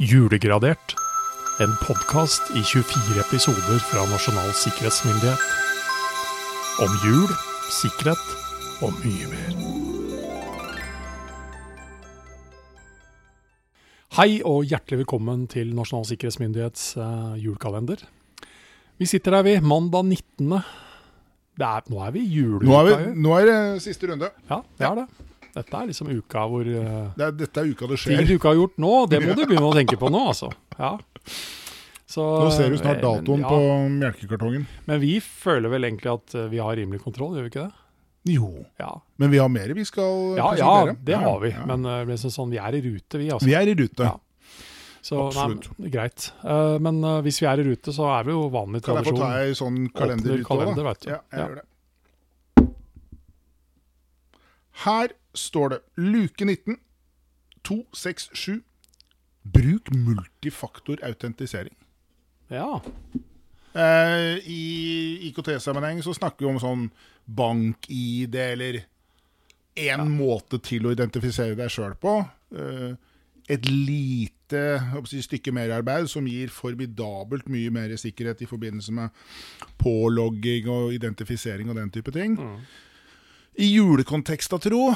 Julegradert. En podkast i 24 episoder fra Nasjonal sikkerhetsmyndighet. Om jul, sikkerhet og mye mer. Hei og hjertelig velkommen til Nasjonal sikkerhetsmyndighets eh, julekalender. Vi sitter her, vi, mandag 19. Det er, nå er vi i juleuka. Nå er, nå er det siste runde. Ja, det er det. Dette er liksom uka hvor eh, Det er, dette er uka det ting skjer. du ikke har gjort nå, det må du begynne å tenke på nå, altså. Ja. Så, Nå ser du snart datoen datoen ja, på melkekartongen. Men vi føler vel egentlig at eh, vi har rimelig kontroll, gjør vi ikke det? Jo, Ja, men vi har mer vi skal ja, ja det har vi. Men eh, liksom sånn, vi er i rute, vi. altså. Vi er i rute. Ja. Så, absolutt. Nei, greit. Uh, men uh, hvis vi er i rute, så er vi jo vanlig Kan jeg få tradisjon. ta ei sånn kalender Åpner ut kalender, da? du. Ja, jeg gjør det. Her står det luke 19 267 Bruk multifaktorautentisering. Ja. Eh, I IKT-sammenheng så snakker vi om sånn bank-ID, eller én måte til å identifisere deg sjøl på. Eh, et lite si, stykke merarbeid som gir formidabelt mye mer sikkerhet i forbindelse med pålogging og identifisering og den type ting. I julekontekst, av tro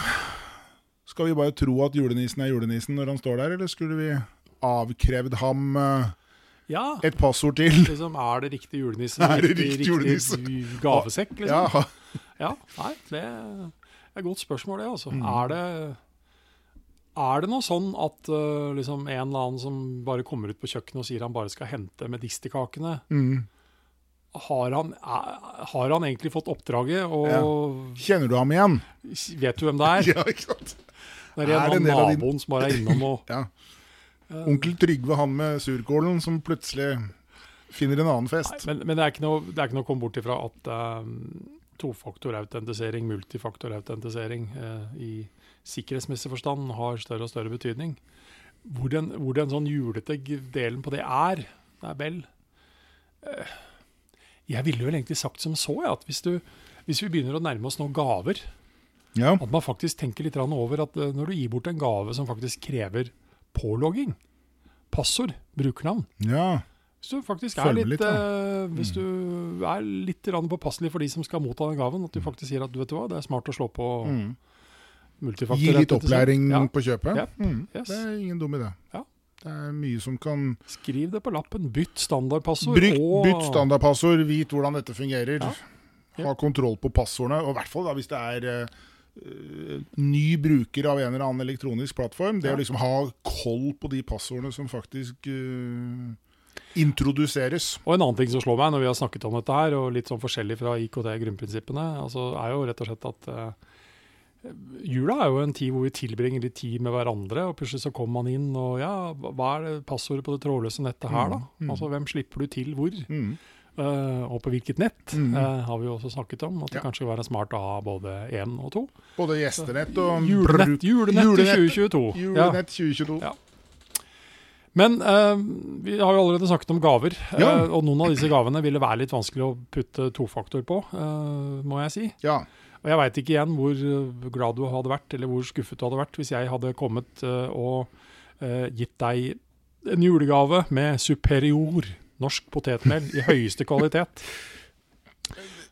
Skal vi bare tro at julenissen er julenissen når han står der, eller skulle vi avkrevd ham eh, ja. et passord til? Liksom, er det riktig julenisse? Er det Riktig- riktig julenisse? gavesekk, liksom? Ja, Ja, nei, det er et godt spørsmål, det. altså. Mm. Er det er det noe sånn at uh, liksom en eller annen som bare kommer ut på kjøkkenet og sier han bare skal hente medisterkakene, Mm. Har, han, har han egentlig fått oppdraget, og Kjenner du ham igjen? vet du hvem det er? Ja, ikke sant? Det er en Er en av naboen din- som bare er innom og Ja. Onkel Trygve, han med surkålen, som plutselig finner en annen Nei, fest. men, men det, er ikke noe, det er ikke noe å komme bort ifra at um, tofaktorautentisering, multifaktorautentisering uh, i sikkerhetsmessig forstand har større og større betydning. Hvor den, hvor den sånn julete delen på det er, det er vel eh, Jeg ville vel egentlig sagt som så, ja, at hvis, du, hvis vi begynner å nærme oss noen gaver, Ja. at man faktisk tenker litt over at eh, når du gir bort en gave som faktisk krever pålogging, passord, brukernavn, ja. hvis du faktisk er litt, litt, eh, Hvis du er litt påpasselig for de som skal motta den gaven, at du faktisk sier at du vet hva, det er smart å slå på Mm. multifaktor. Gi litt opplæring Ja. på kjøpet. Ja. Mm. Yes. Det er ingen dum idé. Ja. Det er mye som kan Skriv det på lappen. Bytt standardpassord. Bryk, og- Bytt standardpassord, vit hvordan dette fungerer. Ja. Ja. Ha kontroll på passordene. Og i hvert fall da, hvis det er eh, ny bruker av en eller annen elektronisk plattform. Det Ja. å liksom ha koll på de passordene som faktisk uh, introduseres. Og en annen ting som slår meg når vi har snakket om dette her, og litt sånn forskjellig fra IKT-grunnprinsippene, altså er jo rett og slett at eh, Jula er jo en tid hvor vi tilbringer litt tid med hverandre, og plutselig så kommer man inn og ja, hva er det passordet på det trådløse nettet her, da? Mm, mm. Altså hvem slipper du til hvor? Mm. Uh, og på hvilket nett, Mm. uh, har vi jo også snakket om. At det Ja. kanskje vil være smart å ha både én og to. Både gjestenett og Julenett, julenett Julenett. 2022. Julenett 2022. Ja. Men uh, vi har jo allerede snakket om gaver, Ja. og noen av disse gavene ville være litt vanskelig å putte tofaktor på, må jeg si. Ja. Og jeg veit ikke igjen hvor eh, glad du hadde vært, eller hvor skuffet du hadde vært, hvis jeg hadde kommet eh, og eh, gitt deg en julegave med superior norsk potetmel i høyeste kvalitet.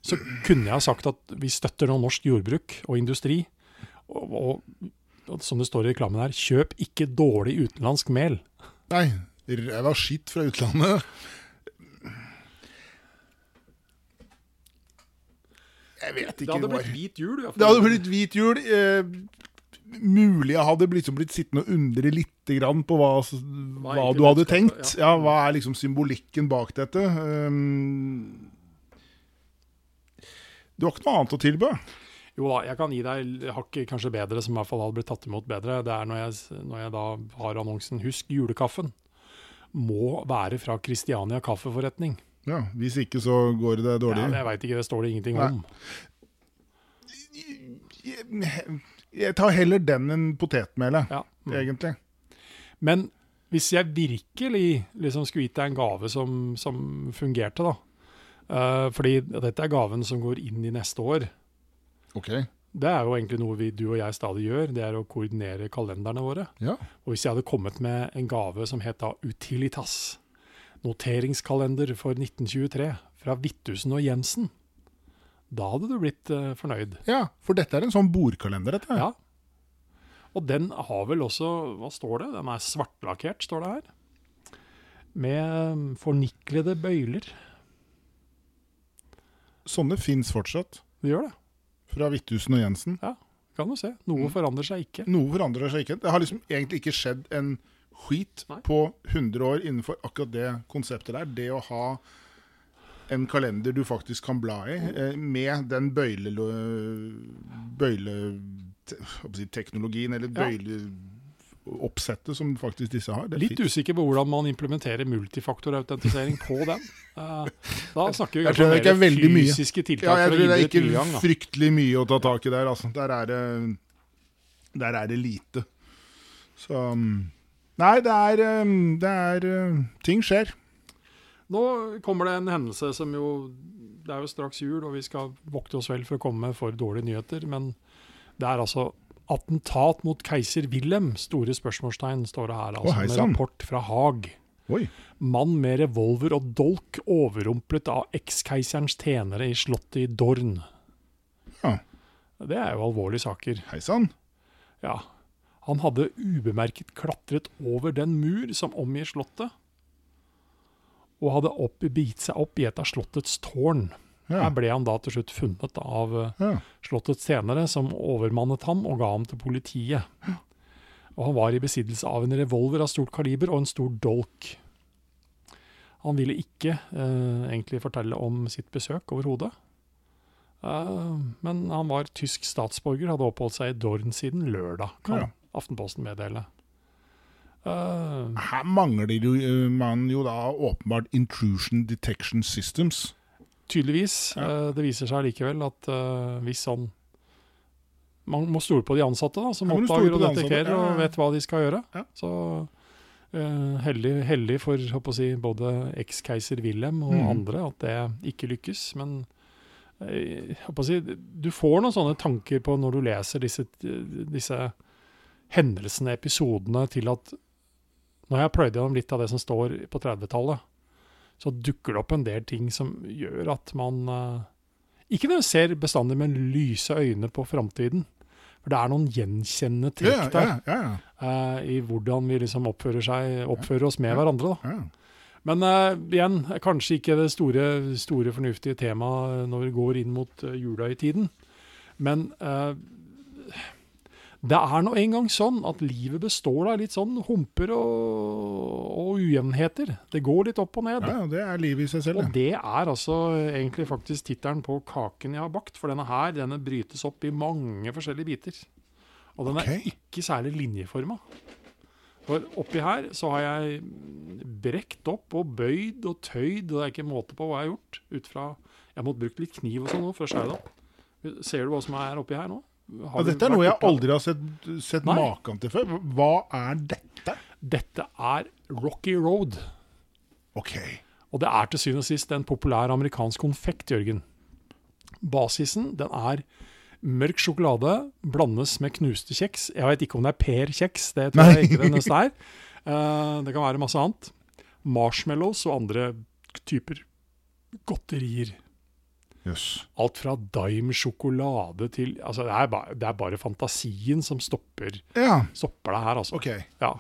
Så kunne jeg sagt at vi støtter nå norsk jordbruk og industri. Og, og, og som det står i reklamen her, kjøp ikke dårlig utenlandsk mel. Nei, ræva skitt fra utlandet. Jeg vet Det hadde blitt hvit jul. i. Det hadde blitt hvit jul. Eh, mulig jeg hadde liksom blitt sittende og undre litt grann på hva, hva du hadde tenkt. ja. Ja, Hva er liksom symbolikken bak dette? Um, du har ikke noe annet å tilby? Jo da, jeg kan gi deg hakket kanskje bedre, som i hvert fall hadde blitt tatt imot bedre. Det er når jeg, når jeg da har annonsen 'Husk julekaffen'. Må være fra Kristiania kaffeforretning. Ja, Hvis ikke, så går det dårlig? Ja, jeg veit ikke, det står det ingenting Nei. om. Jeg, jeg tar heller den enn potetmelet, Ja. Mm. egentlig. Men hvis jeg virkelig liksom skulle gitt deg en gave som, som fungerte, da. uh, fordi dette er gaven som går inn i neste år. Ok. Det er jo egentlig noe vi, du og jeg stadig gjør, det er å koordinere kalenderne våre. Ja. Og hvis jeg hadde kommet med en gave som het da Utilitas, noteringskalender for 1923, fra Vittusen og Jensen, da hadde du blitt uh, fornøyd. ja, for dette er en sånn bordkalender, dette. Ja. Og den har vel også, hva står det? Den er svartlakkert, står det her. Med eh, forniklede bøyler. Sånne fins fortsatt. Det gjør det, Fra Hvithusen og Jensen. Ja, kan du se. Noe Mm. forandrer seg ikke. Noe forandrer seg ikke. Det har liksom egentlig ikke skjedd en skit Nei. på 100 år innenfor akkurat det konseptet der. Det å ha en kalender du faktisk kan bla i, eh, med den bøyle... bøyle te- hva skal jeg si, teknologien, eller Ja. bøyleoppsettet som faktisk disse har. Litt fint. usikker på hvordan man implementerer multifaktorautentisering på den. Eh, Da snakker vi kanskje om fysiske er mer veldig mye. fysiske tiltak Ja, jeg tror det er ikke tilgang. Fryktelig mye å ta tak i der. Altså. Der er det, der er det lite. Så um, Nei, det er, um, det er um, Ting skjer. Nå kommer det en hendelse som jo Det er jo straks jul, og vi skal vokte oss vel for å komme med for dårlige nyheter, men det er altså attentat mot keiser Wilhelm. Store spørsmålstegn, står det her. Altså, med rapport fra Haag. Oi. Mann med revolver og dolk overrumplet av ekskeiserens tjenere i slottet i Dorn. Ja. Det er jo alvorlige saker. Hei sann. Ja. Han hadde ubemerket klatret over den mur som omgir slottet, og hadde opp, bitt seg opp i et av slottets tårn. Ja. Her ble han da til slutt funnet av Ja. slottets tjenere, som overmannet ham og ga ham til politiet. Og han var i besittelse av en revolver av stort kaliber og en stor dolk. Han ville ikke eh, egentlig fortelle om sitt besøk overhodet. Eh, men han var tysk statsborger, hadde oppholdt seg i Dorn siden lørdag, kan Ja. Aftenposten meddele. Uh, Her mangler jo, uh, man jo da åpenbart intrusion detection systems. tydeligvis. Ja. Uh, det viser seg likevel at uh, hvis sånn Man må stole på de ansatte, da, som oppdager og detekterer ja, ja, og vet hva de skal gjøre. Ja. Så eh, heldig, heldig for si, både ekskeiser Wilhelm og mm. andre at det ikke lykkes. Men eh, å si, du får noen sånne tanker på når du leser disse, disse hendelsene, episodene, til at når jeg har pløyd gjennom litt av det som står på 30-tallet, så dukker det opp en del ting som gjør at man eh, ikke nødvendigvis ser bestandig med lyse øyne på framtiden. For det er noen gjenkjennende trekk der yeah. ja, Uh, i hvordan vi liksom oppfører, seg, oppfører oss med hverandre. Da. Men uh, igjen, kanskje ikke det store, store fornuftige temaet når vi går inn mot uh, julehøytiden. Men det er nå engang sånn at livet består av litt sånn humper og, og ujevnheter. Det går litt opp og ned. ja, det er livet i seg selv. Og det. er altså egentlig faktisk tittelen på kaken jeg har bakt. For denne her denne brytes opp i mange forskjellige biter. Og den er ikke særlig linjeforma. For oppi her så har jeg brekt opp og bøyd og tøyd, og det er ikke måte på hva jeg har gjort. Ut fra Jeg måtte bruke litt kniv og sånn nå for å skjære det opp. Ser du hva som er oppi her nå? Ja, dette er noe jeg aldri har sett, sett maken til før. Hva er dette? Dette er Rocky Road. OK. Og det er til syvende og sist en populær amerikansk konfekt, Jørgen. Basisen den er mørk sjokolade blandes med knuste kjeks. Jeg vet ikke om det er Per-kjeks, det tror Nei. jeg ikke det nesten er. Uh, det kan være masse annet. Marshmallows og andre typer godterier. Jøss. Alt fra Dime sjokolade til altså det, er bare, det er bare fantasien som stopper, Ja, stopper deg her, altså. Okay. Ja.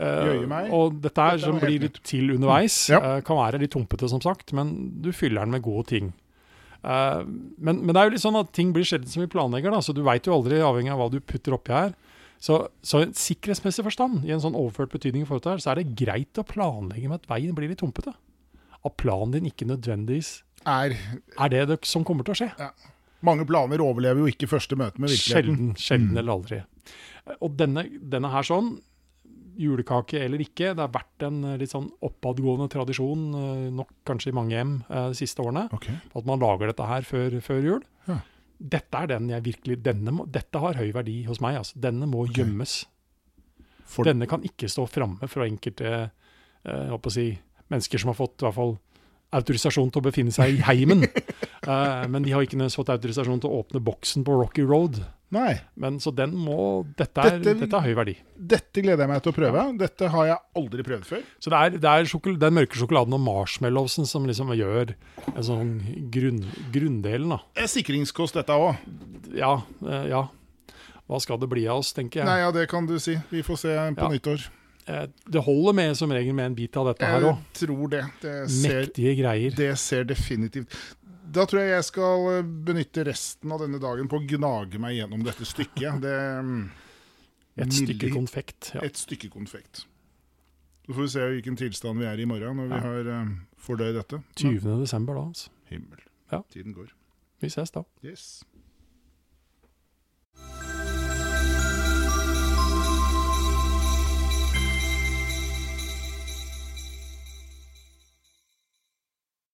Uh, og dette her Dette som blir litt til underveis, Ja. uh, kan være litt humpete, som sagt, men du fyller den med gode ting. Uh, men, men det er jo litt sånn at ting blir sjelden som vi planlegger, da, så du veit jo aldri, avhengig av hva du putter oppi her. Så, så i en sikkerhetsmessig forstand, i en sånn overført betydning forhold til her, så er det greit å planlegge med at veien blir litt humpete. At planen din ikke nødvendigvis Er er det, det som kommer til å skje. Mange planer overlever jo ikke første møte med virkeligheten. Sjelden, sjelden Mm. eller aldri. Og denne, denne her sånn, julekake eller ikke, det har vært en eh, litt sånn oppadgående tradisjon, eh, nok kanskje i mange hjem eh, de siste årene, okay. at man lager dette her før, før jul. Ja. Dette er den jeg virkelig, denne dette har høy verdi hos meg, altså. Denne må okay. gjemmes. For, Denne kan ikke stå framme fra enkelte, eh, jeg håper å si, mennesker som har fått i hvert fall autorisasjon til å befinne seg i heimen. uh, men de har ikke fått autorisasjon til å åpne boksen på Rocky Road. Nei. Men Så den må Dette er, Dette- dette er høy verdi. Dette gleder jeg meg til å prøve. Dette har jeg aldri prøvd før. Så det er, det er den mørke sjokoladen og marshmallowsen som liksom gjør en sånn grunn, grunndelen, da. Er sikringskost, dette òg. Ja, eh, ja. Hva skal det bli av oss, tenker jeg. Nei, ja, det kan du si. Vi får se på Ja. nyttår. Eh, Det holder med som regel med en bit av dette her òg. tror det. Det ser, Mektige greier. det ser definitivt Da tror jeg jeg skal eh, benytte resten av denne dagen på å gnage meg gjennom dette stykket. Det, mm, Et stykke milde- konfekt. Ja. Et stykke konfekt. Så får vi se hvilken tilstand vi er i i morgen når vi Ja. har uh, fordøyd dette. 20. desember da, altså. Himmel. Ja. Tiden går. Vi ses da. Yes.